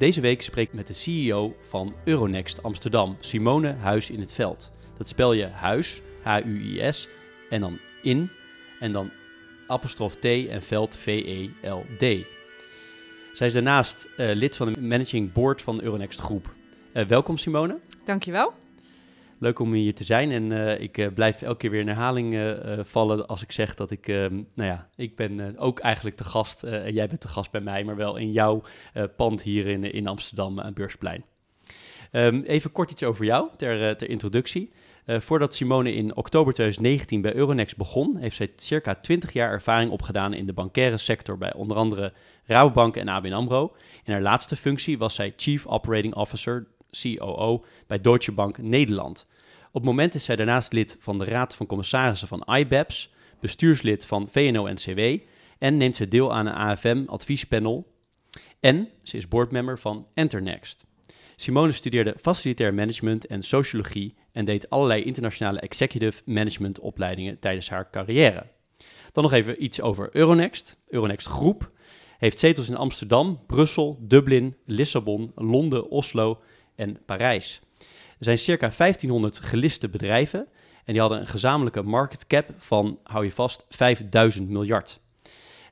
Deze week spreek ik met de CEO van Euronext Amsterdam, Simone Huis in het Veld. Dat spel je Huis, H-U-I-S, en dan in, en dan apostrof T en Veld, V-E-L-D. Zij is daarnaast uh, lid van de managing board van de Euronext Groep. Uh, welkom Simone. Dankjewel. Leuk om hier te zijn en uh, ik uh, blijf elke keer weer in herhaling uh, vallen als ik zeg dat ik, ehm, nou ja, ik ben ook eigenlijk te gast en jij bent te gast bij mij, maar wel in jouw pand hier in, in Amsterdam aan Beursplein. Um, even kort iets over jou ter, ter introductie. voordat Simone in oktober 2019 bij Euronext begon, heeft zij circa 20 jaar ervaring opgedaan in de bankaire sector bij onder andere Rabobank en ABN AMRO. In haar laatste functie was zij Chief Operating Officer COO bij Deutsche Bank Nederland. Op het moment is zij daarnaast lid van de Raad van Commissarissen van IBEPS, bestuurslid van VNO-NCW en neemt ze deel aan een AFM-adviespanel. En ze is boardmember van Enternext. Simone studeerde facilitair management en sociologie en deed allerlei internationale executive management opleidingen tijdens haar carrière. Dan nog even iets over Euronext. Euronext Groep heeft zetels in Amsterdam, Brussel, Dublin, Lissabon, Londen, Oslo en Parijs. Er zijn circa 1500 geliste bedrijven en die hadden een gezamenlijke market cap van, hou je vast, 5000 miljard.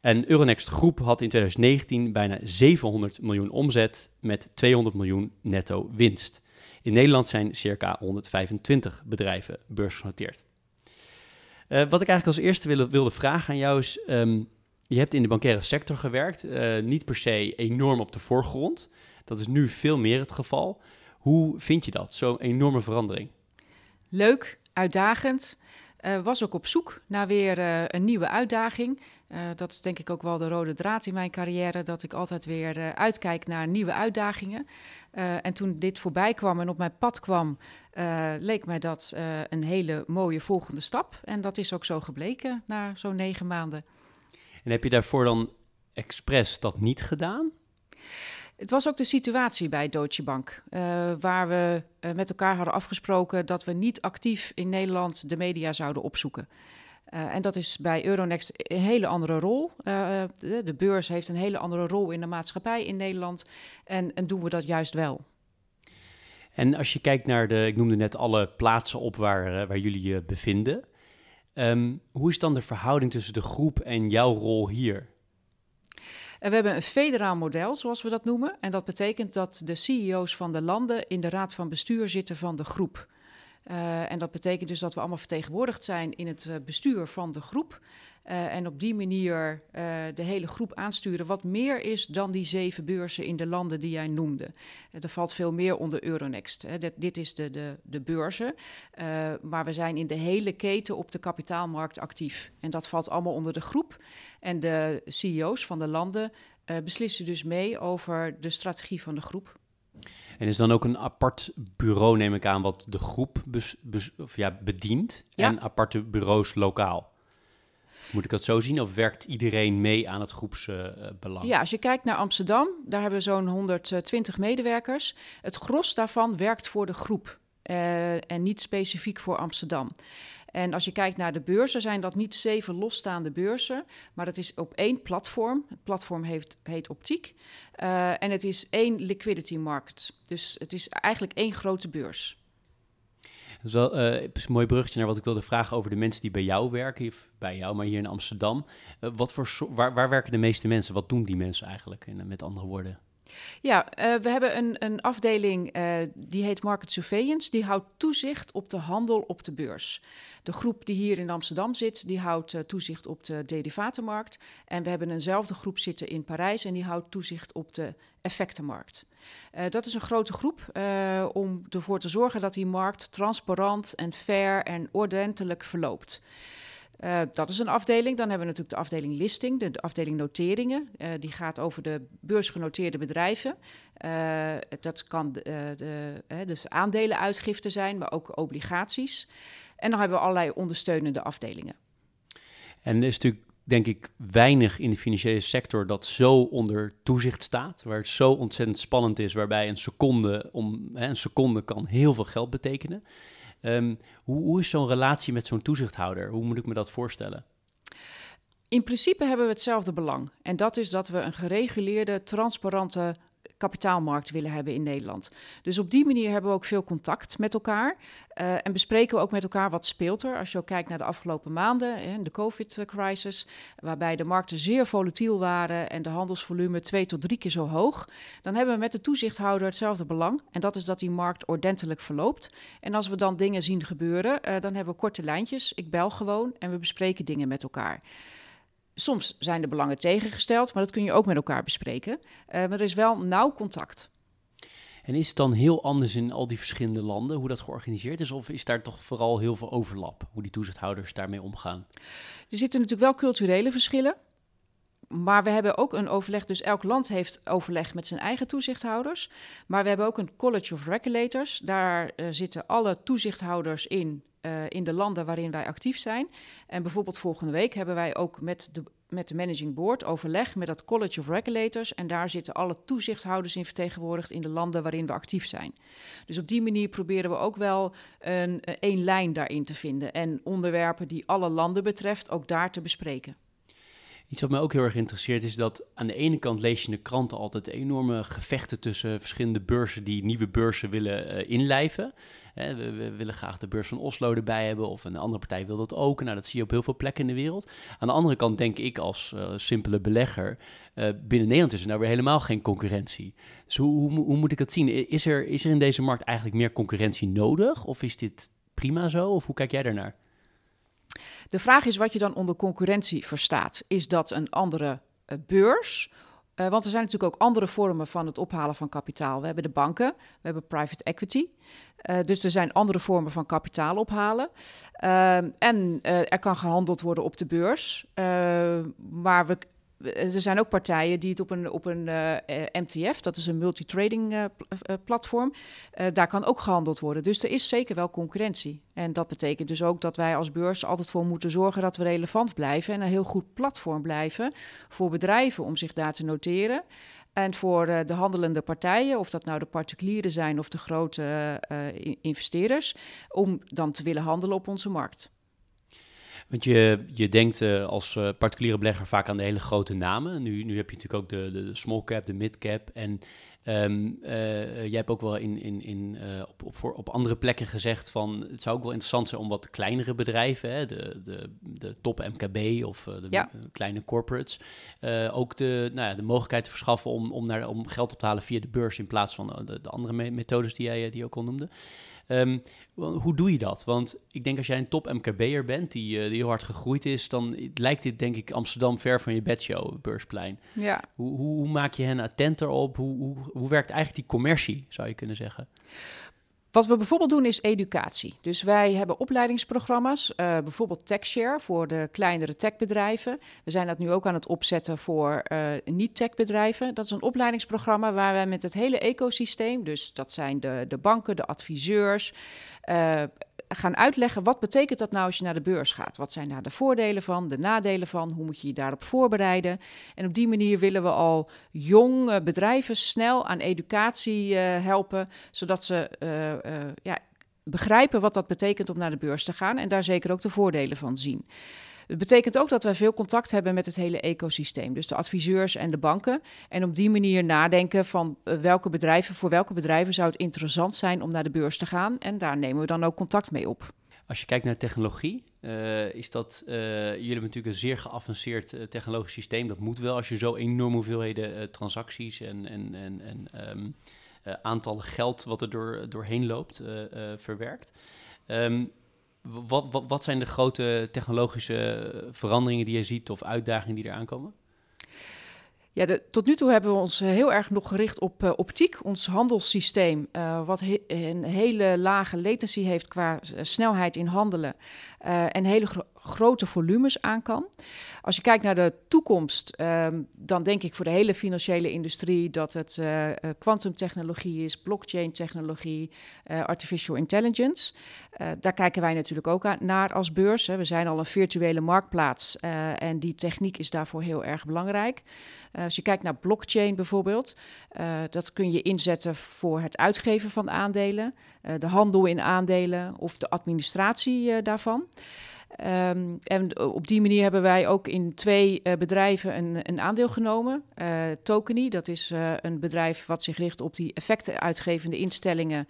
En Euronext Groep had in 2019 bijna 700 miljoen omzet met 200 miljoen netto winst. In Nederland zijn circa 125 bedrijven beursgenoteerd. Uh, wat ik eigenlijk als eerste wilde, wilde vragen aan jou is, um, je hebt in de bankaire sector gewerkt, uh, niet per se enorm op de voorgrond. Dat is nu veel meer het geval. Hoe vind je dat, zo'n enorme verandering? Leuk, uitdagend. Uh, was ook op zoek naar weer uh, een nieuwe uitdaging. Uh, dat is denk ik ook wel de rode draad in mijn carrière, dat ik altijd weer uitkijk naar nieuwe uitdagingen. en toen dit voorbij kwam en op mijn pad kwam, leek mij dat een hele mooie volgende stap. En dat is ook zo gebleken na zo'n negen maanden. En heb je daarvoor dan expres dat niet gedaan? Het was ook de situatie bij Deutsche Bank, uh, waar we uh, met elkaar hadden afgesproken dat we niet actief in Nederland de media zouden opzoeken. Uh, en dat is bij Euronext een hele andere rol. De, de, beurs heeft een hele andere rol in de maatschappij in Nederland. En, en doen we dat juist wel. En als je kijkt naar de, ik noemde net alle plaatsen op waar, waar jullie je bevinden. Um, hoe is dan de verhouding tussen de groep en jouw rol hier? En we hebben een federaal model, zoals we dat noemen. En dat betekent dat de CEO's van de landen in de raad van bestuur zitten van de groep. Uh, en dat betekent dus dat we allemaal vertegenwoordigd zijn in het uh, bestuur van de groep. Uh, en op die manier de hele groep aansturen, wat meer is dan die zeven beurzen in de landen die jij noemde. er valt veel meer onder Euronext. Hè. Dit, dit, is de, de, de beurzen, maar we zijn in de hele keten op de kapitaalmarkt actief. En dat valt allemaal onder de groep. En de CEO's van de landen beslissen dus mee over de strategie van de groep. En is dan ook een apart bureau, neem ik aan, wat de groep bes, bes, of ja, bedient ja. en aparte bureaus lokaal? Moet ik dat zo zien of werkt iedereen mee aan het groepsbelang? Ja, als je kijkt naar Amsterdam, daar hebben we zo'n 120 medewerkers. Het gros daarvan werkt voor de groep uh, en niet specifiek voor Amsterdam. En als je kijkt naar de beurzen, zijn dat niet zeven losstaande beurzen, maar dat is op één platform. Het platform heet Optiek. Uh, en het is één liquidity market. Dus het is eigenlijk één grote beurs. Dat is wel uh, een mooi bruggetje naar wat ik wilde vragen over de mensen die bij jou werken, bij jou, maar hier in Amsterdam. Uh, wat voor waar, waar werken de meeste mensen? Wat doen die mensen eigenlijk, in, met andere woorden? Ja, uh, we hebben een, een afdeling uh, die heet Market Surveillance. Die houdt toezicht op de handel op de beurs. De groep die hier in Amsterdam zit, die houdt uh, toezicht op de derivatenmarkt. En we hebben eenzelfde groep zitten in Parijs en die houdt toezicht op de effectenmarkt. dat is een grote groep om ervoor te zorgen dat die markt transparant en fair en ordentelijk verloopt. Uh, dat is een afdeling. Dan hebben we natuurlijk de afdeling listing, de, de afdeling noteringen. Uh, die gaat over de beursgenoteerde bedrijven. Uh, dat kan de, de, dus aandelenuitgifte zijn, maar ook obligaties. En dan hebben we allerlei ondersteunende afdelingen. En er is natuurlijk, denk ik, weinig in de financiële sector dat zo onder toezicht staat. Waar het zo ontzettend spannend is, waarbij een seconde, om, hè, een seconde kan heel veel geld betekenen. Um, hoe, hoe is zo'n relatie met zo'n toezichthouder? Hoe moet ik me dat voorstellen? In principe hebben we hetzelfde belang. En dat is dat we een gereguleerde, transparante kapitaalmarkt willen hebben in Nederland. Dus op die manier hebben we ook veel contact met elkaar. Uh, en bespreken we ook met elkaar wat speelt er. Als je ook kijkt naar de afgelopen maanden, hè, de COVID-crisis, waarbij de markten zeer volatiel waren en de handelsvolume twee tot drie keer zo hoog, dan hebben we met de toezichthouder hetzelfde belang. En dat is dat die markt ordentelijk verloopt. En als we dan dingen zien gebeuren, uh, dan hebben we korte lijntjes. Ik bel gewoon en we bespreken dingen met elkaar. Soms zijn de belangen tegengesteld, maar dat kun je ook met elkaar bespreken. Uh, maar er is wel nauw contact. En is het dan heel anders in al die verschillende landen, hoe dat georganiseerd is? Of is daar toch vooral heel veel overlap, hoe die toezichthouders daarmee omgaan? Er zitten natuurlijk wel culturele verschillen. Maar we hebben ook een overleg, dus elk land heeft overleg met zijn eigen toezichthouders. Maar we hebben ook een College of Regulators. Daar uh, zitten alle toezichthouders in uh, in de landen waarin wij actief zijn. En bijvoorbeeld volgende week hebben wij ook met de, met de Managing Board overleg met dat College of Regulators. En daar zitten alle toezichthouders in vertegenwoordigd in de landen waarin we actief zijn. Dus op die manier proberen we ook wel een, een lijn daarin te vinden. En onderwerpen die alle landen betreft ook daar te bespreken. Iets wat mij ook heel erg interesseert is dat aan de ene kant lees je in de kranten altijd enorme gevechten tussen verschillende beurzen die nieuwe beurzen willen uh, inlijven. We, willen graag de beurs van Oslo erbij hebben of een andere partij wil dat ook. Nou, dat zie je op heel veel plekken in de wereld. Aan de andere kant denk ik als uh, simpele belegger, uh, binnen Nederland is er nou weer helemaal geen concurrentie. Dus hoe, hoe, hoe moet ik dat zien? Is er, is er in deze markt eigenlijk meer concurrentie nodig of is dit prima zo? Of hoe kijk jij daarnaar? De vraag is wat je dan onder concurrentie verstaat. Is dat een andere uh, beurs? Uh, want er zijn natuurlijk ook andere vormen van het ophalen van kapitaal. We hebben de banken, we hebben private equity. Uh, dus er zijn andere vormen van kapitaal ophalen. en er kan gehandeld worden op de beurs. maar we er zijn ook partijen die het op een, op een eh, eh, MTF, dat is een multitrading uh, platform, daar kan ook gehandeld worden. Dus er is zeker wel concurrentie. En dat betekent dus ook dat wij als beurs altijd voor moeten zorgen dat we relevant blijven en een heel goed platform blijven voor bedrijven om zich daar te noteren. En voor de handelende partijen, of dat nou de particulieren zijn of de grote investeerders, om dan te willen handelen op onze markt. Want je, je denkt uh, als uh, particuliere belegger vaak aan de hele grote namen. Nu, nu heb je natuurlijk ook de, de small cap, de mid cap. En um, uh, jij hebt ook wel in, in, in, op, op, voor, op andere plekken gezegd van... het zou ook wel interessant zijn om wat kleinere bedrijven... Hè, de, de, de top MKB of de ja. kleine corporates... ook de, nou ja, de mogelijkheid te verschaffen om, om, naar, om geld op te halen via de beurs... in plaats van de, de andere me methodes die jij die ook al noemde. Um, hoe doe je dat? Want ik denk als jij een top MKB'er bent die, uh, die heel hard gegroeid is, dan lijkt dit denk ik Amsterdam ver van je bedshow, beursplein. Ja. Hoe, hoe, hoe maak je hen attenter op? Hoe, hoe, hoe werkt eigenlijk die commercie, zou je kunnen zeggen? Wat we bijvoorbeeld doen is educatie. Dus wij hebben opleidingsprogramma's, uh, bijvoorbeeld TechShare voor de kleinere techbedrijven. We zijn dat nu ook aan het opzetten voor uh, niet-techbedrijven. Dat is een opleidingsprogramma waar wij met het hele ecosysteem, dus dat zijn de, de banken, de adviseurs, uh, gaan uitleggen wat betekent dat nou als je naar de beurs gaat. Wat zijn daar de voordelen van, de nadelen van, hoe moet je je daarop voorbereiden. En op die manier willen we al jonge bedrijven snel aan educatie uh, helpen, zodat ze uh, uh, ja, begrijpen wat dat betekent om naar de beurs te gaan en daar zeker ook de voordelen van zien. Het betekent ook dat wij veel contact hebben met het hele ecosysteem. Dus de adviseurs en de banken. En op die manier nadenken van eh, welke bedrijven, voor welke bedrijven zou het interessant zijn om naar de beurs te gaan. En daar nemen we dan ook contact mee op. Als je kijkt naar technologie, uh, is dat, uh, jullie hebben natuurlijk een zeer geavanceerd technologisch systeem. Dat moet wel als je zo enorme hoeveelheden transacties en, en, en, en um, aantallen geld wat er door, doorheen loopt, verwerkt. Um, wat, wat, wat zijn de grote technologische veranderingen die je ziet of uitdagingen die eraan komen? Ja, tot nu toe hebben we ons heel erg nog gericht op uh, optiek, ons handelssysteem, uh, wat een hele lage latency heeft qua snelheid in handelen uh, en hele grote volumes aan kan. Als je kijkt naar de toekomst, ehm, dan denk ik voor de hele financiële industrie dat het kwantumtechnologie is, blockchain technologie, artificial intelligence. daar kijken wij natuurlijk ook naar als beurs. Hè. We zijn al een virtuele marktplaats en die techniek is daarvoor heel erg belangrijk. als je kijkt naar blockchain bijvoorbeeld, dat kun je inzetten voor het uitgeven van aandelen, de handel in aandelen of de administratie daarvan. Um, en op die manier hebben wij ook in twee uh, bedrijven een, een, aandeel genomen. Uh, Tokeny, dat is uh, een bedrijf wat zich richt op die effecten uitgevende instellingen.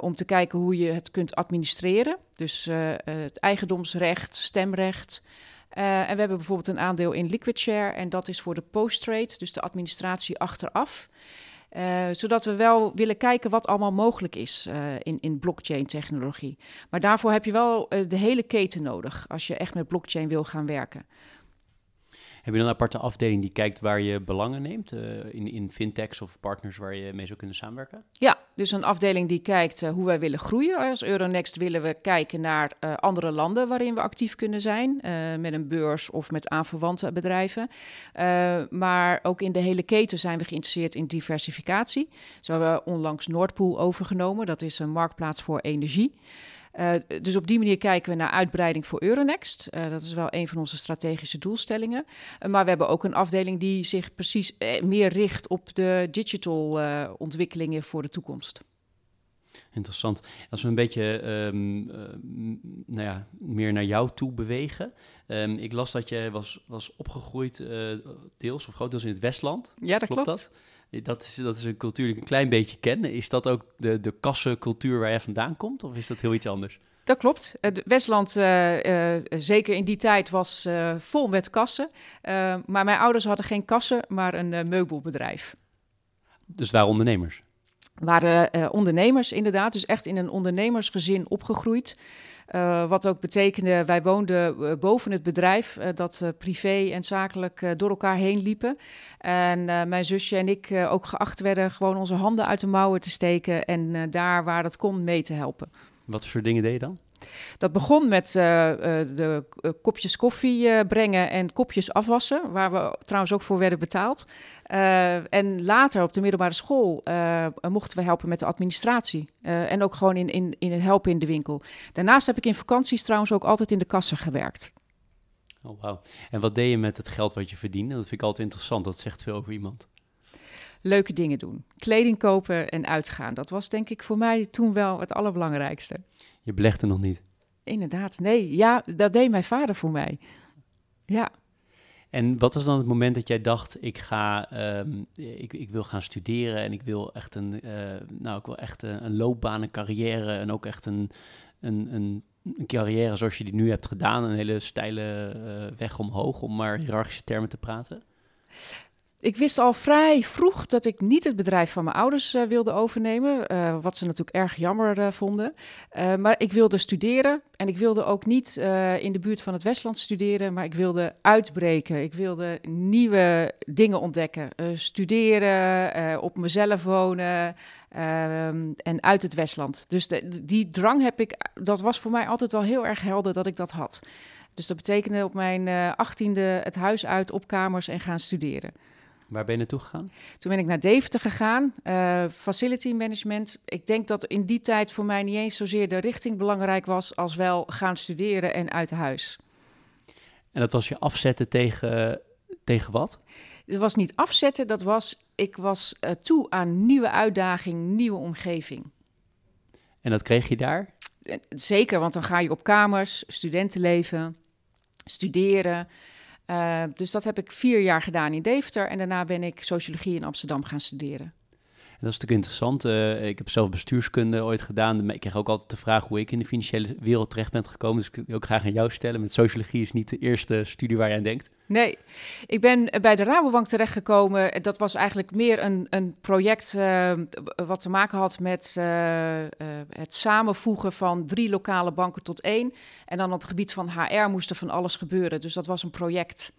om te kijken hoe je het kunt administreren. Dus het eigendomsrecht, stemrecht. en we hebben bijvoorbeeld een aandeel in Liquidshare. En dat is voor de post-trade, dus de administratie achteraf. Uh, zodat we wel willen kijken wat allemaal mogelijk is uh, in, in blockchain-technologie. Maar daarvoor heb je wel uh, de hele keten nodig als je echt met blockchain wil gaan werken. Heb je dan een aparte afdeling die kijkt waar je belangen neemt? Uh, in, in fintechs of partners waar je mee zou kunnen samenwerken? Ja, dus een afdeling die kijkt uh, hoe wij willen groeien. Als Euronext willen we kijken naar uh, andere landen waarin we actief kunnen zijn. met een beurs of met aanverwante bedrijven. maar ook in de hele keten zijn we geïnteresseerd in diversificatie. Zo hebben we onlangs Noordpool overgenomen. Dat is een marktplaats voor energie. Uh, dus op die manier kijken we naar uitbreiding voor Euronext. Uh, dat is wel een van onze strategische doelstellingen. Uh, maar we hebben ook een afdeling die zich precies meer richt op de digital ontwikkelingen voor de toekomst. Interessant. Als we een beetje um, nou ja, meer naar jou toe bewegen. Um, ik las dat je was, was opgegroeid, deels of grotendeels in het Westland. Ja, dat klopt. klopt. Dat? Dat is, dat is een cultuur die ik een klein beetje ken. Is dat ook de, de kassencultuur waar jij vandaan komt? Of is dat heel iets anders? Dat klopt. Het Westland, uh, uh, zeker in die tijd, was uh, vol met kassen. maar mijn ouders hadden geen kassen, maar een meubelbedrijf. Dus waren ondernemers? Waren ondernemers, inderdaad. Dus echt in een ondernemersgezin opgegroeid. Uh, wat ook betekende, wij woonden uh, boven het bedrijf, uh, dat privé en zakelijk door elkaar heen liepen. En mijn zusje en ik ook geacht werden gewoon onze handen uit de mouwen te steken en daar waar dat kon mee te helpen. Wat voor dingen deed je dan? Dat begon met uh, uh, de uh, kopjes koffie brengen en kopjes afwassen, waar we trouwens ook voor werden betaald. en later op de middelbare school mochten we helpen met de administratie en ook gewoon in, in, in het helpen in de winkel. Daarnaast heb ik in vakanties trouwens ook altijd in de kassen gewerkt. Oh, wow. En wat deed je met het geld wat je verdiende? Dat vind ik altijd interessant, dat zegt veel over iemand leuke dingen doen. Kleding kopen en uitgaan. Dat was denk ik voor mij toen wel het allerbelangrijkste. Je belegde nog niet? Inderdaad, nee. Ja, dat deed mijn vader voor mij. Ja. En wat was dan het moment dat jij dacht, ik ga, um, ik, ik wil gaan studeren en ik wil echt een, uh, nou, ik wil echt een, een, loopbaan, een carrière en ook echt een, een, een, een, carrière zoals je die nu hebt gedaan, een hele steile uh, weg omhoog, om maar hiërarchische termen te praten? Ik wist al vrij vroeg dat ik niet het bedrijf van mijn ouders uh, wilde overnemen, uh, wat ze natuurlijk erg jammer uh, vonden. maar ik wilde studeren en ik wilde ook niet in de buurt van het Westland studeren, maar ik wilde uitbreken. Ik wilde nieuwe dingen ontdekken, studeren, op mezelf wonen ehm, en uit het Westland. Dus die drang heb ik, dat was voor mij altijd wel heel erg helder dat ik dat had. Dus dat betekende op mijn achttiende het huis uit op kamers en gaan studeren. Waar ben je naartoe gegaan? Toen ben ik naar Deventer gegaan, uh, facility management. Ik denk dat in die tijd voor mij niet eens zozeer de richting belangrijk was, als wel gaan studeren en uit huis. En dat was je afzetten tegen, tegen wat? Het was niet afzetten, dat was, ik was uh, toe aan nieuwe uitdaging, nieuwe omgeving. En dat kreeg je daar? Eh, zeker, want dan ga je op kamers, studentenleven, studeren. Uh, dus dat heb ik vier jaar gedaan in Deventer. En daarna ben ik sociologie in Amsterdam gaan studeren. Dat is natuurlijk interessant. Uh, ik heb zelf bestuurskunde ooit gedaan. Ik krijg ook altijd de vraag hoe ik in de financiële wereld terecht ben gekomen. Dus ik wil ook graag aan jou stellen. Met sociologie is niet de eerste studie waar je aan denkt. Nee, ik ben bij de Rabobank terechtgekomen. Dat was eigenlijk meer een, een project uh, wat te maken had met uh, het samenvoegen van drie lokale banken tot één. En dan op het gebied van HR moest er van alles gebeuren. Dus dat was een project.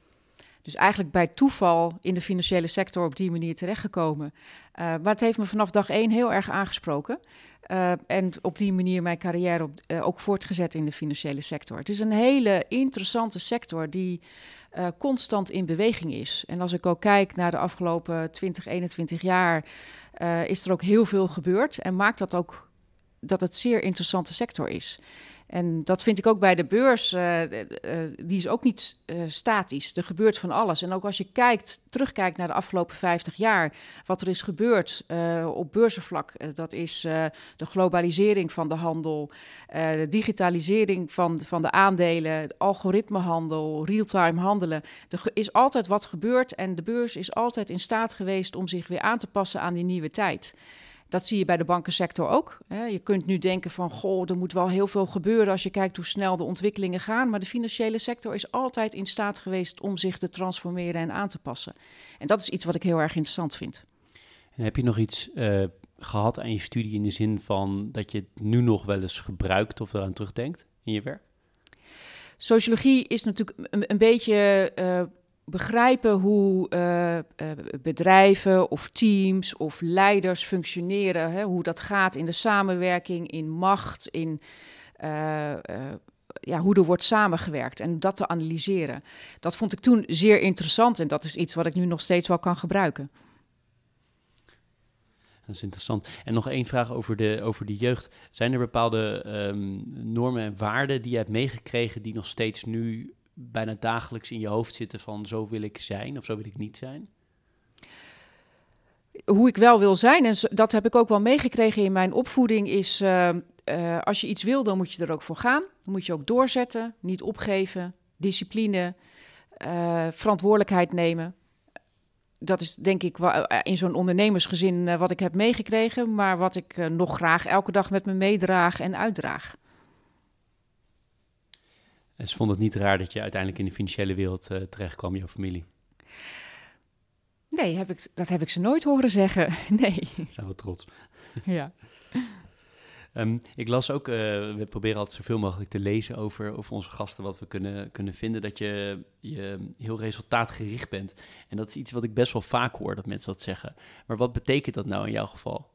Dus eigenlijk bij toeval in de financiële sector op die manier terechtgekomen. Uh, maar het heeft me vanaf dag één heel erg aangesproken. Uh, en op die manier mijn carrière op, uh, ook voortgezet in de financiële sector. Het is een hele interessante sector die constant in beweging is. En als ik ook kijk naar de afgelopen 20, 21 jaar, is er ook heel veel gebeurd. En maakt dat ook dat het zeer interessante sector is. En dat vind ik ook bij de beurs, uh, uh, die is ook niet statisch. Er gebeurt van alles. En ook als je kijkt, terugkijkt naar de afgelopen 50 jaar, wat er is gebeurd op beurzenvlak, dat is de globalisering van de handel, de digitalisering van, van de aandelen, algoritmehandel, real-time handelen. Er is altijd wat gebeurd en de beurs is altijd in staat geweest om zich weer aan te passen aan die nieuwe tijd. Dat zie je bij de bankensector ook. Je kunt nu denken van, goh, er moet wel heel veel gebeuren als je kijkt hoe snel de ontwikkelingen gaan. Maar de financiële sector is altijd in staat geweest om zich te transformeren en aan te passen. En dat is iets wat ik heel erg interessant vind. En heb je nog iets uh, gehad aan je studie in de zin van dat je het nu nog wel eens gebruikt of eraan terugdenkt in je werk? Sociologie is natuurlijk een, een beetje uh, begrijpen hoe uh, uh, bedrijven of teams of leiders functioneren, hè, hoe dat gaat in de samenwerking, in macht, in uh, ja, hoe er wordt samengewerkt en dat te analyseren. Dat vond ik toen zeer interessant en dat is iets wat ik nu nog steeds wel kan gebruiken. Dat is interessant. En nog één vraag over de, over de jeugd. Zijn er bepaalde um, normen en waarden die je hebt meegekregen die nog steeds nu bijna dagelijks in je hoofd zitten van zo wil ik zijn of zo wil ik niet zijn? Hoe ik wel wil zijn, en dat heb ik ook wel meegekregen in mijn opvoeding, is uh, uh, als je iets wil, dan moet je er ook voor gaan. Dan moet je ook doorzetten, niet opgeven, discipline, uh, verantwoordelijkheid nemen. Dat is denk ik in zo'n ondernemersgezin wat ik heb meegekregen, maar wat ik nog graag elke dag met me meedraag en uitdraag. En ze vonden het niet raar dat je uiteindelijk in de financiële wereld uh, terecht kwam, jouw familie? Nee, heb ik, dat heb ik ze nooit horen zeggen. Nee. Zijn we trots. Ja. um, ik las ook, uh, we proberen altijd zoveel mogelijk te lezen over, over onze gasten, wat we kunnen, kunnen vinden, dat je, je heel resultaatgericht bent. En dat is iets wat ik best wel vaak hoor, dat mensen dat zeggen. Maar wat betekent dat nou in jouw geval?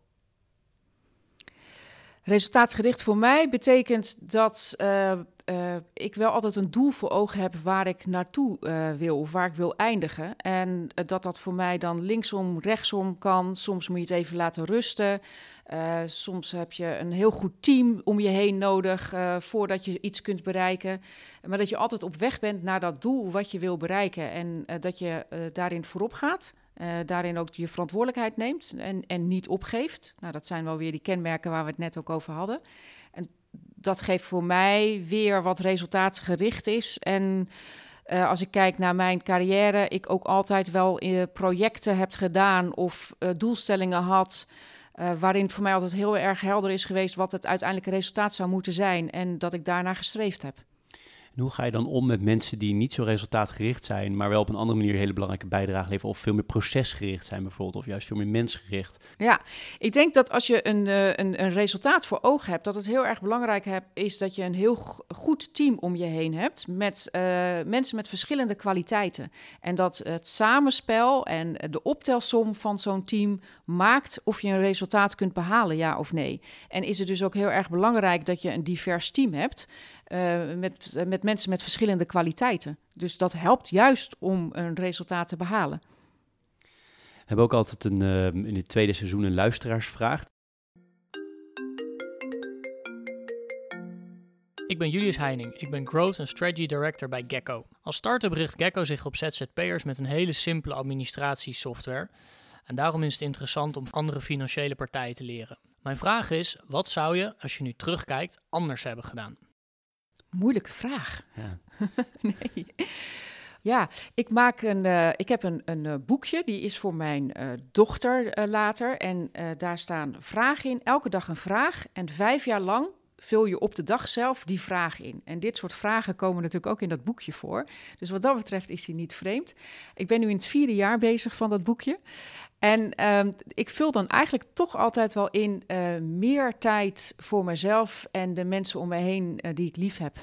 Resultaatgericht voor mij betekent dat uh, uh, ik wel altijd een doel voor ogen heb waar ik naartoe uh, wil of waar ik wil eindigen. En dat dat voor mij dan linksom, rechtsom kan. Soms moet je het even laten rusten. soms heb je een heel goed team om je heen nodig voordat je iets kunt bereiken. Maar dat je altijd op weg bent naar dat doel wat je wil bereiken en dat je daarin voorop gaat. Uh, daarin ook je verantwoordelijkheid neemt en, en niet opgeeft. Nou, dat zijn wel weer die kenmerken waar we het net ook over hadden. En dat geeft voor mij weer wat resultaatsgericht is. En uh, als ik kijk naar mijn carrière, ik ook altijd wel uh, projecten heb gedaan of doelstellingen had. waarin voor mij altijd heel erg helder is geweest wat het uiteindelijke resultaat zou moeten zijn. En dat ik daarnaar gestreefd heb. En hoe ga je dan om met mensen die niet zo resultaatgericht zijn, maar wel op een andere manier hele belangrijke bijdrage leveren, of veel meer procesgericht zijn bijvoorbeeld, of juist veel meer mensgericht? Ja, ik denk dat als je een, uh, een, een, resultaat voor ogen hebt, dat het heel erg belangrijk heb, is dat je een heel goed team om je heen hebt, met uh, mensen met verschillende kwaliteiten. En dat het samenspel en de optelsom van zo'n team maakt of je een resultaat kunt behalen, ja of nee. En is het dus ook heel erg belangrijk dat je een divers team hebt. Uh, met, met mensen met verschillende kwaliteiten. Dus dat helpt juist om een resultaat te behalen. We hebben ook altijd een, uh, in het tweede seizoen een luisteraarsvraag. Ik ben Julius Heining. Ik ben Growth and Strategy Director bij Gecko. Als start-up richt Gecko zich op ZZP'ers met een hele simpele administratiesoftware. En daarom is het interessant om andere financiële partijen te leren. Mijn vraag is, wat zou je, als je nu terugkijkt, anders hebben gedaan? Moeilijke vraag. Ja. nee. Ja, ik, maak een, uh, ik heb een, een uh, boekje, die is voor mijn uh, dochter later. En daar staan vragen in, elke dag een vraag. En vijf jaar lang vul je op de dag zelf die vraag in. En dit soort vragen komen natuurlijk ook in dat boekje voor. Dus wat dat betreft is die niet vreemd. Ik ben nu in het vierde jaar bezig van dat boekje. En um, ik vul dan eigenlijk toch altijd wel in uh, meer tijd voor mezelf en de mensen om me heen uh, die ik lief heb.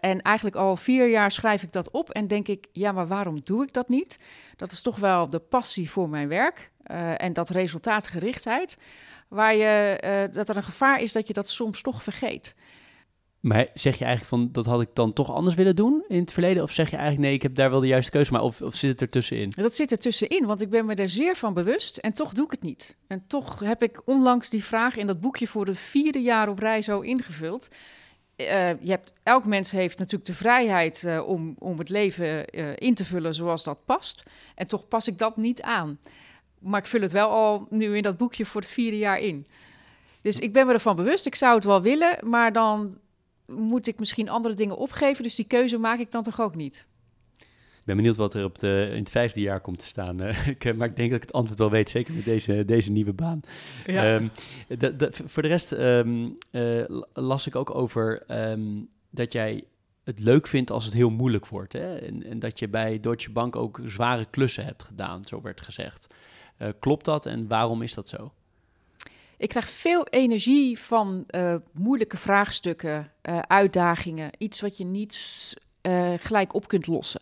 en eigenlijk al vier jaar schrijf ik dat op en denk ik, ja, maar waarom doe ik dat niet? Dat is toch wel de passie voor mijn werk en dat resultaatgerichtheid, waar je, dat er een gevaar is dat je dat soms toch vergeet. Maar zeg je eigenlijk van dat had ik dan toch anders willen doen in het verleden? Of zeg je eigenlijk nee, ik heb daar wel de juiste keuze maar Of, of zit het er tussenin? Dat zit er tussenin, want ik ben me er zeer van bewust en toch doe ik het niet. En toch heb ik onlangs die vraag in dat boekje voor het vierde jaar op rij zo ingevuld. Uh, je hebt, elk mens heeft natuurlijk de vrijheid uh, om, om het leven uh, in te vullen zoals dat past. En toch pas ik dat niet aan. Maar ik vul het wel al nu in dat boekje voor het vierde jaar in. Dus ik ben me ervan bewust. Ik zou het wel willen, maar dan moet ik misschien andere dingen opgeven. Dus die keuze maak ik dan toch ook niet. Ik ben benieuwd wat er op de, in het vijfde jaar komt te staan. Uh, ik, maar ik denk dat ik het antwoord wel weet, zeker met deze, deze nieuwe baan. Ja. Um, voor de rest um, uh, las ik ook over um, dat jij het leuk vindt als het heel moeilijk wordt. Hè? En, en, dat je bij Deutsche Bank ook zware klussen hebt gedaan, zo werd gezegd. Uh, klopt dat en waarom is dat zo? Ik krijg veel energie van uh, moeilijke vraagstukken, uh, uitdagingen, iets wat je niet gelijk op kunt lossen.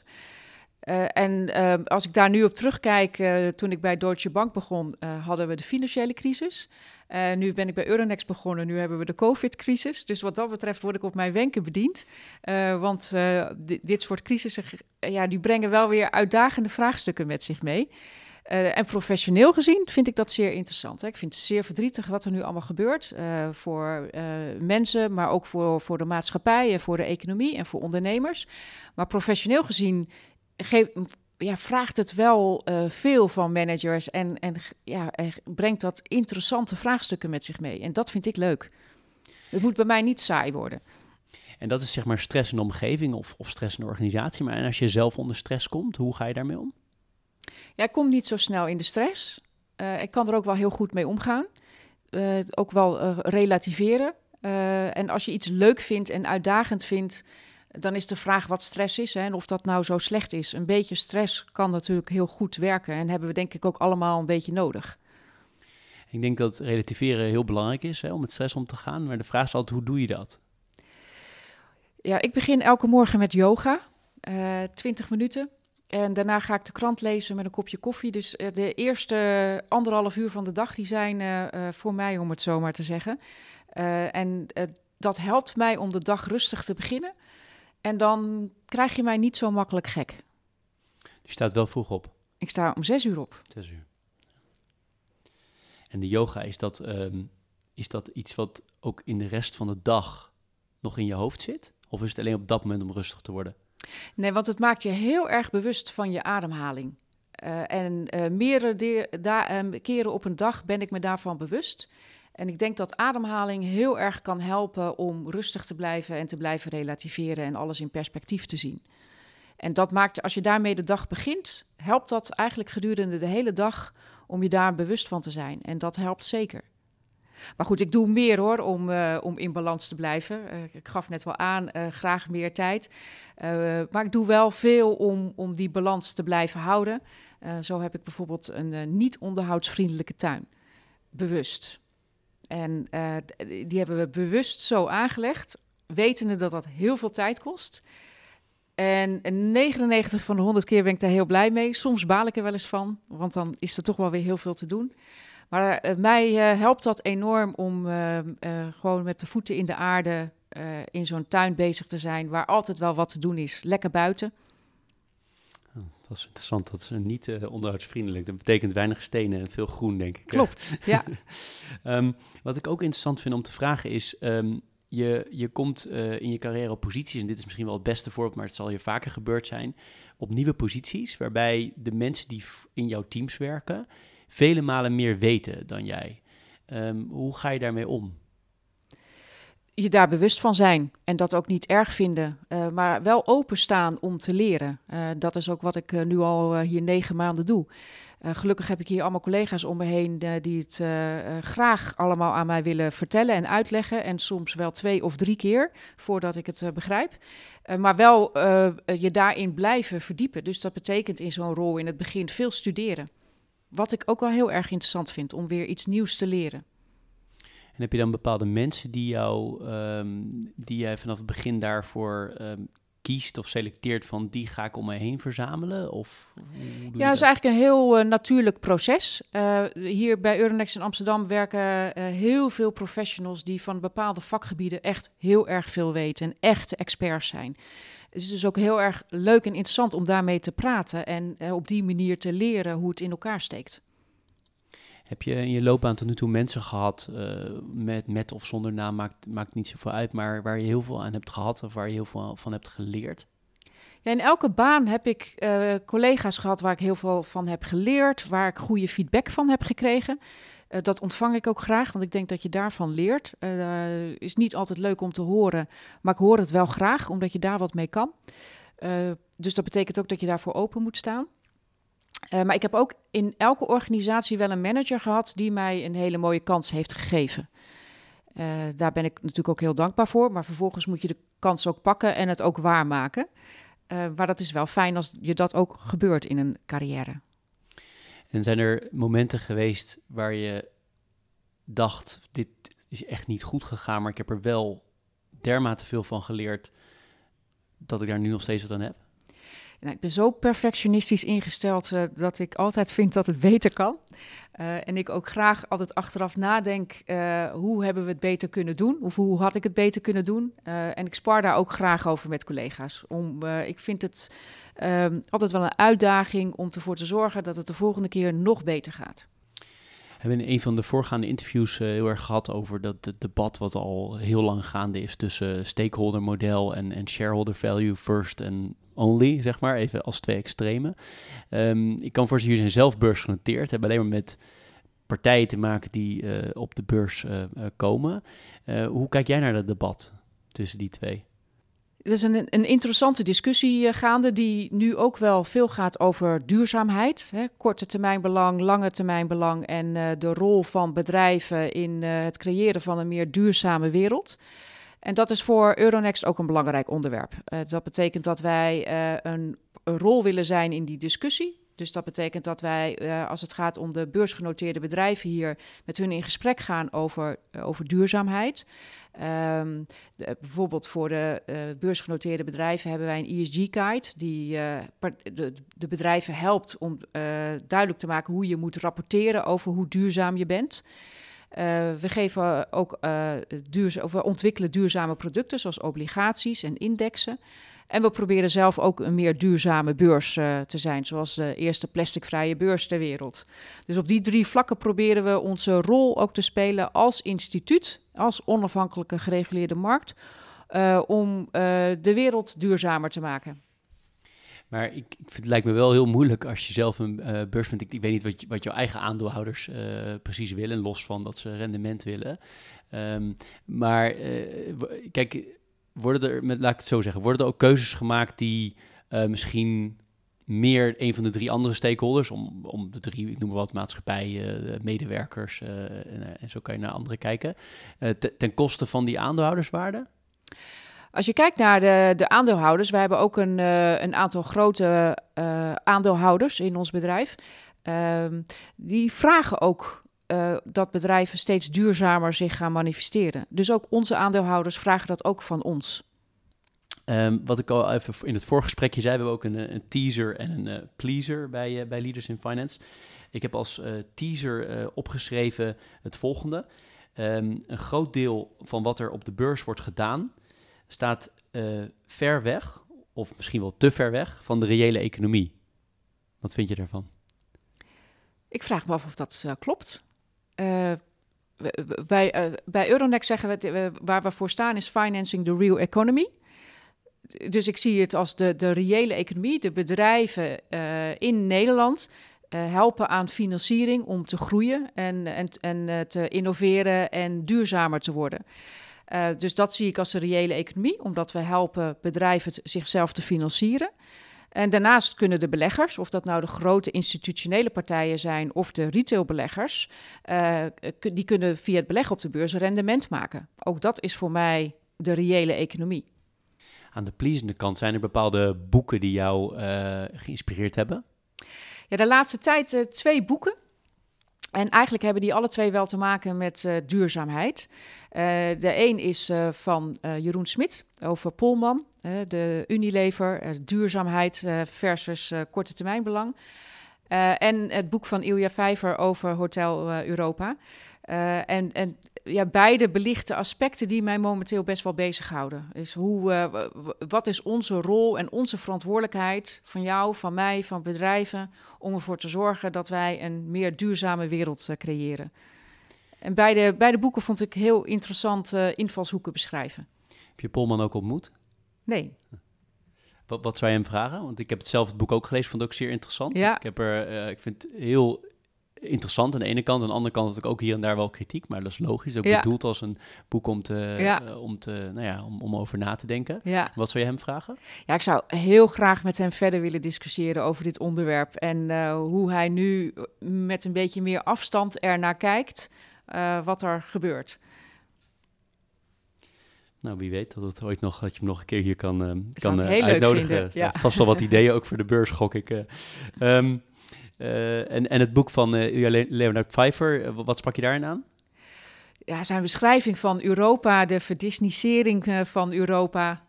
en als ik daar nu op terugkijk, toen ik bij Deutsche Bank begon, hadden we de financiële crisis. nu ben ik bij Euronext begonnen, nu hebben we de COVID-crisis. Dus wat dat betreft word ik op mijn wenken bediend. want dit soort crisissen, ja, die brengen wel weer uitdagende vraagstukken met zich mee. Uh, en professioneel gezien vind ik dat zeer interessant. Hè. Ik vind het zeer verdrietig wat er nu allemaal gebeurt uh, voor uh, mensen, maar ook voor, voor de maatschappij en voor de economie en voor ondernemers. Maar professioneel gezien ja, vraagt het wel veel van managers en, en ja, brengt dat interessante vraagstukken met zich mee. En dat vind ik leuk. Het moet bij mij niet saai worden. En dat is zeg maar stress in de omgeving of, of stress in de organisatie. Maar en als je zelf onder stress komt, hoe ga je daarmee om? Ja, ik kom niet zo snel in de stress. Uh, ik kan er ook wel heel goed mee omgaan. Uh, ook wel uh, relativeren. en als je iets leuk vindt en uitdagend vindt, dan is de vraag wat stress is hè, en of dat nou zo slecht is. Een beetje stress kan natuurlijk heel goed werken en hebben we denk ik ook allemaal een beetje nodig. Ik denk dat relativeren heel belangrijk is hè, om met stress om te gaan. Maar de vraag is altijd, hoe doe je dat? Ja, ik begin elke morgen met yoga. 20 minuten. En daarna ga ik de krant lezen met een kopje koffie. Dus uh, de eerste anderhalf uur van de dag, die zijn uh, voor mij, om het zo maar te zeggen. en dat helpt mij om de dag rustig te beginnen. En dan krijg je mij niet zo makkelijk gek. Je staat wel vroeg op? Ik sta om zes uur op. Zes uur. En de yoga, is dat, um, is dat iets wat ook in de rest van de dag nog in je hoofd zit? Of is het alleen op dat moment om rustig te worden? Nee, want het maakt je heel erg bewust van je ademhaling. Uh, en uh, meerdere uh, keren op een dag ben ik me daarvan bewust. En ik denk dat ademhaling heel erg kan helpen om rustig te blijven en te blijven relativeren en alles in perspectief te zien. En dat maakt, als je daarmee de dag begint, helpt dat eigenlijk gedurende de hele dag om je daar bewust van te zijn. En dat helpt zeker. Maar goed, ik doe meer hoor om, uh, om in balans te blijven. Uh, ik gaf net wel aan, uh, graag meer tijd. maar ik doe wel veel om, om die balans te blijven houden. zo heb ik bijvoorbeeld een niet onderhoudsvriendelijke tuin. Bewust. En die hebben we bewust zo aangelegd, wetende dat dat heel veel tijd kost. En 99 van de 100 keer ben ik daar heel blij mee. Soms baal ik er wel eens van, want dan is er toch wel weer heel veel te doen. Maar uh, mij uh, helpt dat enorm om uh, gewoon met de voeten in de aarde in zo'n tuin bezig te zijn, waar altijd wel wat te doen is. Lekker buiten. Oh, dat is interessant. Dat is niet onderhoudsvriendelijk. Dat betekent weinig stenen en veel groen, denk ik. Klopt, ja. um, wat ik ook interessant vind om te vragen is... Um, je, je komt in je carrière op posities, en dit is misschien wel het beste voorbeeld, maar het zal je vaker gebeurd zijn, op nieuwe posities, waarbij de mensen die in jouw teams werken, vele malen meer weten dan jij. Um, hoe ga je daarmee om? Je daar bewust van zijn en dat ook niet erg vinden, uh, maar wel openstaan om te leren. Uh, dat is ook wat ik uh, nu al hier negen maanden doe. gelukkig heb ik hier allemaal collega's om me heen die het graag allemaal aan mij willen vertellen en uitleggen. En soms wel twee of drie keer voordat ik het begrijp. maar wel je daarin blijven verdiepen. Dus dat betekent in zo'n rol in het begin veel studeren. Wat ik ook wel heel erg interessant vind om weer iets nieuws te leren. En heb je dan bepaalde mensen die jou, ehm, die jij vanaf het begin daarvoor ehm, kiest of selecteert van die ga ik om mij heen verzamelen? Of Ja, dat is eigenlijk een heel uh, natuurlijk proces. Uh, hier bij Euronext in Amsterdam werken uh, heel veel professionals die van bepaalde vakgebieden echt heel erg veel weten en echte experts zijn. Het is dus ook heel erg leuk en interessant om daarmee te praten en op die manier te leren hoe het in elkaar steekt. Heb je in je loopbaan tot nu toe mensen gehad, uh, met, met of zonder naam, maakt, maakt niet zoveel uit, maar waar je heel veel aan hebt gehad of waar je heel veel van hebt geleerd? Ja, in elke baan heb ik uh, collega's gehad waar ik heel veel van heb geleerd, waar ik goede feedback van heb gekregen. Uh, dat ontvang ik ook graag, want ik denk dat je daarvan leert. Uh, is niet altijd leuk om te horen, maar ik hoor het wel graag, omdat je daar wat mee kan. dus dat betekent ook dat je daarvoor open moet staan. Uh, maar ik heb ook in elke organisatie wel een manager gehad die mij een hele mooie kans heeft gegeven. Uh, daar ben ik natuurlijk ook heel dankbaar voor. Maar vervolgens moet je de kans ook pakken en het ook waarmaken. Uh, maar dat is wel fijn als je dat ook gebeurt in een carrière. En zijn er momenten geweest waar je dacht: dit is echt niet goed gegaan, maar ik heb er wel dermate veel van geleerd dat ik daar nu nog steeds wat aan heb? Nou, ik ben zo perfectionistisch ingesteld uh, dat ik altijd vind dat het beter kan. Uh, en ik ook graag altijd achteraf nadenk, uh, hoe hebben we het beter kunnen doen? Of hoe had ik het beter kunnen doen? en ik spar daar ook graag over met collega's. Om, ik vind het ehm, altijd wel een uitdaging om ervoor te zorgen dat het de volgende keer nog beter gaat. We hebben in een van de voorgaande interviews heel erg gehad over dat het debat wat al heel lang gaande is tussen stakeholder model en, en shareholder value first en only, zeg maar, even als twee extreme. Um, ik kan voor ze, jullie zijn zelf beursgenoteerd, hebben alleen maar met partijen te maken die uh, op de beurs uh, uh, komen. hoe kijk jij naar dat debat tussen die twee? Er is een, een interessante discussie gaande die nu ook wel veel gaat over duurzaamheid. Hè, korte termijn belang, lange termijn belang en de rol van bedrijven in het creëren van een meer duurzame wereld. En dat is voor Euronext ook een belangrijk onderwerp. Uh, dat betekent dat wij uh, een, rol willen zijn in die discussie. Dus dat betekent dat wij, uh, als het gaat om de beursgenoteerde bedrijven hier, met hun in gesprek gaan over, over duurzaamheid. De, bijvoorbeeld voor de beursgenoteerde bedrijven hebben wij een ESG-guide die de, bedrijven helpt om duidelijk te maken hoe je moet rapporteren over hoe duurzaam je bent. Uh, we geven ook uh, of we ontwikkelen duurzame producten zoals obligaties en indexen. En we proberen zelf ook een meer duurzame beurs uh, te zijn, zoals de eerste plasticvrije beurs ter wereld. Dus op die drie vlakken proberen we onze rol ook te spelen als instituut, als onafhankelijke gereguleerde markt, om de wereld duurzamer te maken. Maar ik, ik het lijkt me wel heel moeilijk als je zelf een uh, beurs bent. Ik, weet niet wat, je, wat jouw eigen aandeelhouders uh, precies willen, los van dat ze rendement willen. Um, maar uh, kijk, worden er, met, laat ik het zo zeggen, worden er ook keuzes gemaakt die misschien meer een van de drie andere stakeholders, om, om de drie, ik noem maar wat, maatschappij, medewerkers en, en, zo kan je naar anderen kijken, ten koste van die aandeelhouderswaarde? Als je kijkt naar de, de aandeelhouders, we hebben ook een, uh, een aantal grote uh, aandeelhouders in ons bedrijf. Uh, die vragen ook uh, dat bedrijven steeds duurzamer zich gaan manifesteren. Dus ook onze aandeelhouders vragen dat ook van ons. Um, wat ik al even in het voorgesprekje zei, we hebben ook een, een teaser en een pleaser bij, bij Leaders in Finance. Ik heb als teaser opgeschreven het volgende. Um, een groot deel van wat er op de beurs wordt gedaan, staat uh, ver weg, of misschien wel te ver weg, van de reële economie. Wat vind je daarvan? Ik vraag me af of dat uh, klopt. Uh, wij, bij Euronext zeggen we, waar we voor staan is financing the real economy. Dus ik zie het als de, de reële economie, de bedrijven in Nederland helpen aan financiering om te groeien en, en, en te innoveren en duurzamer te worden. Uh, dus dat zie ik als de reële economie, omdat we helpen bedrijven zichzelf te financieren. En daarnaast kunnen de beleggers, of dat nou de grote institutionele partijen zijn of de retailbeleggers, uh, die kunnen via het beleggen op de beurs rendement maken. Ook dat is voor mij de reële economie. Aan de pleasende kant zijn er bepaalde boeken die jou uh, geïnspireerd hebben? Ja, de laatste tijd twee boeken. En eigenlijk hebben die alle twee wel te maken met uh, duurzaamheid. Uh, de een is uh, van Jeroen Smit over Polman, de Unilever, duurzaamheid versus korte termijnbelang. en het boek van Ilja Vijver over Hotel Europa. En, en ja, beide belichten aspecten die mij momenteel best wel bezighouden. Is hoe, uh, wat is onze rol en onze verantwoordelijkheid van jou, van mij, van bedrijven, om ervoor te zorgen dat wij een meer duurzame wereld uh, creëren. En beide, beide boeken vond ik heel interessant invalshoeken beschrijven. Heb je Polman ook ontmoet? Nee. Wat, wat zou je hem vragen? Want ik heb zelf het boek ook gelezen, vond het ook zeer interessant. Ja. Ik, heb er, ik vind het heel interessant aan de ene kant. Aan de andere kant had ik ook hier en daar wel kritiek, maar dat is logisch. Ook ja. bedoeld als een boek om, te, ja. uh, om, te, nou ja, om, om over na te denken. Ja. Wat zou je hem vragen? Ja, ik zou heel graag met hem verder willen discussiëren over dit onderwerp. En uh, hoe hij nu met een beetje meer afstand ernaar kijkt uh, wat er gebeurt. Nou, wie weet dat het ooit nog dat je hem nog een keer hier kan, uh, kan uh, uitnodigen. Ja. Vast wel wat ideeën ook voor de beurs, gok ik. Um, uh, en, en het boek van uh, Leonard Pfeiffer, uh, wat sprak je daarin aan? Ja, zijn beschrijving van Europa, de verdisnisering van Europa,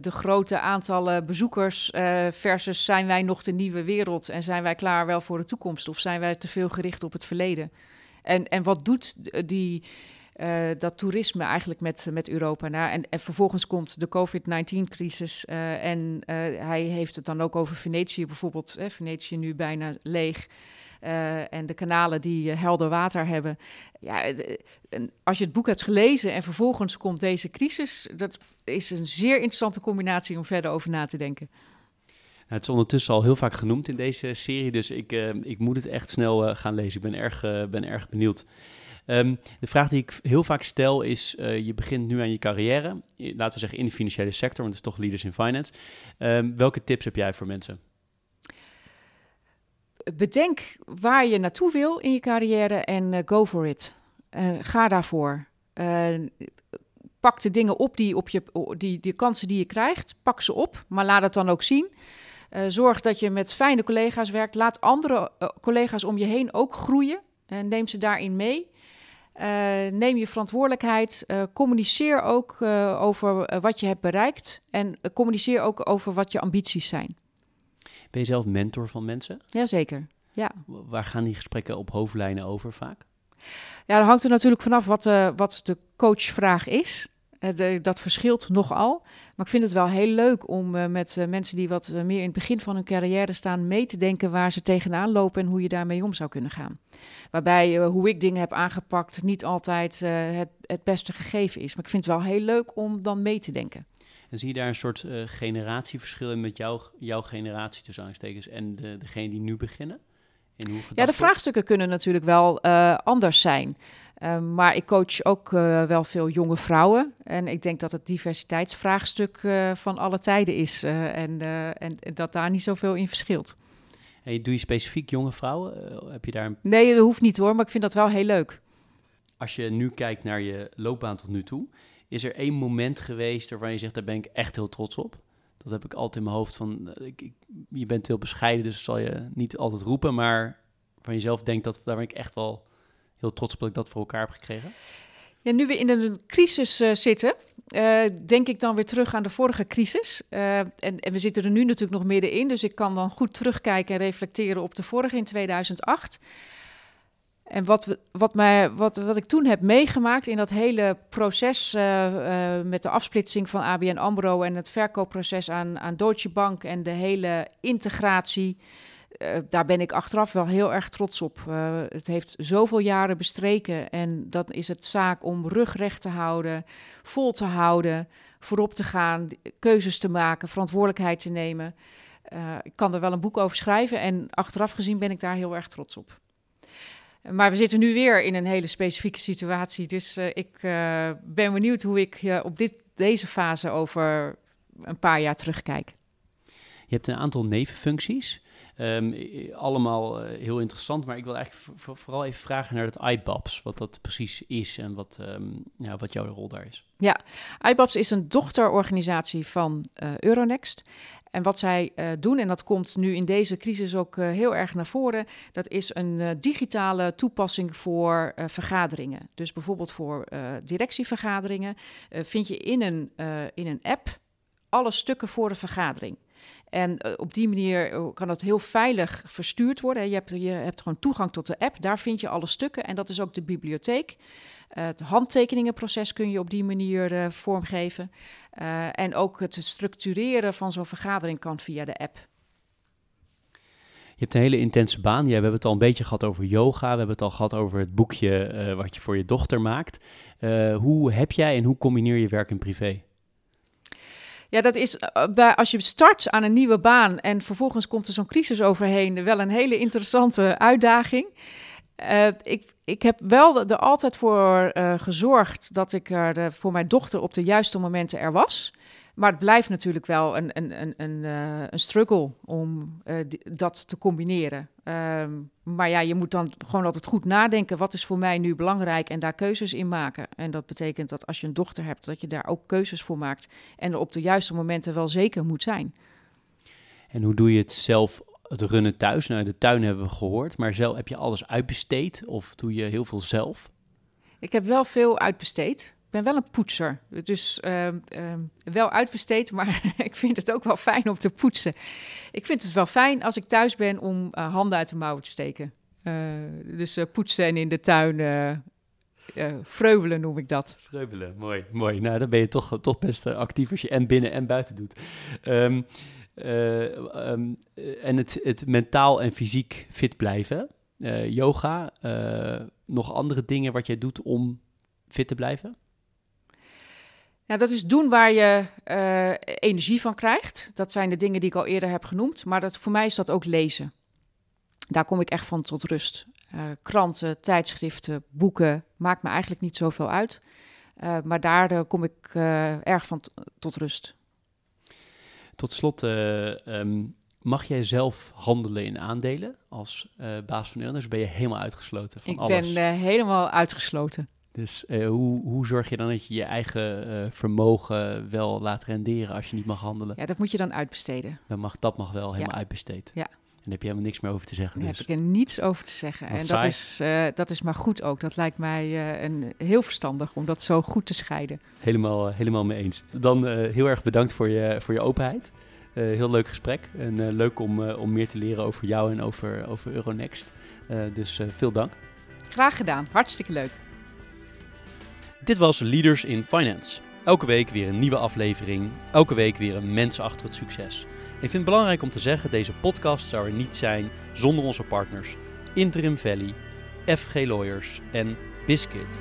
de grote aantallen bezoekers versus zijn wij nog de nieuwe wereld en zijn wij klaar wel voor de toekomst of zijn wij te veel gericht op het verleden? En, en wat doet die, uh, dat toerisme eigenlijk met, met Europa. Nou, en, en vervolgens komt de COVID-19-crisis uh, en uh, hij heeft het dan ook over Venetië bijvoorbeeld. Hè, Venetië nu bijna leeg. en de kanalen die helder water hebben. Ja, als je het boek hebt gelezen en vervolgens komt deze crisis, dat is een zeer interessante combinatie om verder over na te denken. Nou, het is ondertussen al heel vaak genoemd in deze serie, dus ik, ik moet het echt snel gaan lezen. Ik ben erg, ben erg benieuwd. Um, de vraag die ik heel vaak stel is, uh, je begint nu aan je carrière, laten we zeggen in de financiële sector, want het is toch Leaders in Finance. Um, welke tips heb jij voor mensen? Bedenk waar je naartoe wil in je carrière en uh, go for it. Uh, ga daarvoor. pak de dingen op die, op je, die kansen die je krijgt, pak ze op, maar laat het dan ook zien. zorg dat je met fijne collega's werkt. Laat andere collega's om je heen ook groeien. En neem ze daarin mee. Uh, neem je verantwoordelijkheid. Uh, communiceer ook uh, over wat je hebt bereikt. En communiceer ook over wat je ambities zijn. Ben je zelf mentor van mensen? Jazeker, ja. Waar gaan die gesprekken op hoofdlijnen over vaak? Ja, dat hangt er natuurlijk vanaf wat, wat de coachvraag is. De, dat verschilt nogal. Maar ik vind het wel heel leuk om uh, met uh, mensen die wat uh, meer in het begin van hun carrière staan, mee te denken waar ze tegenaan lopen en hoe je daarmee om zou kunnen gaan. Waarbij hoe ik dingen heb aangepakt niet altijd het, het beste gegeven is. Maar ik vind het wel heel leuk om dan mee te denken. En zie je daar een soort generatieverschil in met jou, jouw generatie tussen aanstekens en de, degene die nu beginnen? In hoe ja, de vraagstukken kunnen natuurlijk wel anders zijn. Uh, maar ik coach ook uh, wel veel jonge vrouwen. En ik denk dat het diversiteitsvraagstuk uh, van alle tijden is. En, en, dat daar niet zoveel in verschilt. En doe je specifiek jonge vrouwen? heb je daar een... Nee, dat hoeft niet hoor, maar ik vind dat wel heel leuk. Als je nu kijkt naar je loopbaan tot nu toe, is er één moment geweest waarvan je zegt, daar ben ik echt heel trots op? Dat heb ik altijd in mijn hoofd van, ik, ik, je bent heel bescheiden, dus zal je niet altijd roepen, maar van jezelf denkt dat daar ben ik echt wel heel trots op dat ik dat voor elkaar heb gekregen. Ja, nu we in een crisis uh, zitten, uh, denk ik dan weer terug aan de vorige crisis. Uh, en, en, we zitten er nu natuurlijk nog middenin, dus ik kan dan goed terugkijken en reflecteren op de vorige in 2008. En wat, we, wat, mij, wat, wat ik toen heb meegemaakt in dat hele proces met de afsplitsing van ABN AMRO en het verkoopproces aan, aan Deutsche Bank en de hele integratie uh, daar ben ik achteraf wel heel erg trots op. Uh, het heeft zoveel jaren bestreken en dan is het zaak om rug recht te houden, vol te houden, voorop te gaan, keuzes te maken, verantwoordelijkheid te nemen. Uh, ik kan er wel een boek over schrijven en achteraf gezien ben ik daar heel erg trots op. Maar we zitten nu weer in een hele specifieke situatie, dus ik ben benieuwd hoe ik op dit, deze fase over een paar jaar terugkijk. Je hebt een aantal nevenfuncties. Ehm, allemaal eh, heel interessant, maar ik wil eigenlijk vooral even vragen naar het IBABS, wat dat precies is en wat, ehm, ja, wat jouw rol daar is. IBABS is een dochterorganisatie van eh, Euronext. En wat zij eh, doen, en dat komt nu in deze crisis ook heel erg naar voren, dat is een digitale toepassing voor vergaderingen. Dus bijvoorbeeld voor directievergaderingen vind je in een, in een app alle stukken voor een vergadering. En eh, op die manier eh, kan dat heel veilig verstuurd worden. Je hebt, je hebt gewoon toegang tot de app, daar vind je alle stukken. En dat is ook de bibliotheek. Eh, het handtekeningenproces kun je op die manier vormgeven. En ook het structureren van zo'n vergadering kan via de app. Je hebt een hele intense baan. We hebben het al een beetje gehad over yoga. We hebben het al gehad over het boekje wat je voor je dochter maakt. Hoe heb jij en hoe combineer je werk en privé? Ja, dat is eh, bij, als je start aan een nieuwe baan en vervolgens komt er zo'n crisis overheen, wel een hele interessante uitdaging. Eh, ik, ik heb wel er altijd voor eh, gezorgd dat ik er voor mijn dochter op de juiste momenten er was. Maar het blijft natuurlijk wel een, een, een, een, eh, een struggle om eh, dat te combineren. Ehm, maar ja, je moet dan gewoon altijd goed nadenken. Wat is voor mij nu belangrijk en daar keuzes in maken. En dat betekent dat als je een dochter hebt, dat je daar ook keuzes voor maakt. En er op de juiste momenten wel zeker moet zijn. En hoe doe je het zelf, het runnen thuis? Nou, de tuin hebben we gehoord, maar zelf, heb je alles uitbesteed of doe je heel veel zelf? Ik heb wel veel uitbesteed. Ik ben wel een poetser. Dus ehm, ehm, wel uitbesteed, maar ik vind het ook wel fijn om te poetsen. Ik vind het wel fijn als ik thuis ben om eh, handen uit de mouwen te steken. Eh, dus eh, poetsen en in de tuin vreubelen noem ik dat. Vreubelen, mooi, mooi. Nou, dan ben je toch, toch best actief als je en binnen en buiten doet. Ehm, eh, ehm, eh, en het, het mentaal en fysiek fit blijven. Yoga, nog andere dingen wat jij doet om fit te blijven? Ja, dat is doen waar je eh, energie van krijgt. Dat zijn de dingen die ik al eerder heb genoemd. Maar dat, voor mij is dat ook lezen. Daar kom ik echt van tot rust. Eh, kranten, tijdschriften, boeken, maakt me eigenlijk niet zoveel uit. Eh, maar daar kom ik erg van tot rust. Tot slot, eh, ehm, mag jij zelf handelen in aandelen als baas van Euronext? Ben je helemaal uitgesloten van ik alles? ben eh, helemaal uitgesloten. Dus eh, hoe, hoe zorg je dan dat je je eigen eh, vermogen wel laat renderen als je niet mag handelen? Ja, dat moet je dan uitbesteden. Dan mag, dat mag wel helemaal Ja. uitbesteed. Ja. En daar heb je helemaal niks meer over te zeggen. Daar Dus. heb ik er niets over te zeggen. Wat en saai. dat is, eh, dat is maar goed ook. Dat lijkt mij een, heel verstandig om dat zo goed te scheiden. Helemaal, helemaal mee eens. Dan heel erg bedankt voor je, voor je openheid. Heel leuk gesprek. En leuk om, om meer te leren over jou en over, over Euronext. Dus veel dank. Graag gedaan. Hartstikke leuk. Dit was Leaders in Finance. Elke week weer een nieuwe aflevering. Elke week weer een mens achter het succes. Ik vind het belangrijk om te zeggen, deze podcast zou er niet zijn zonder onze partners Interim Valley, FG Lawyers en Biscuit.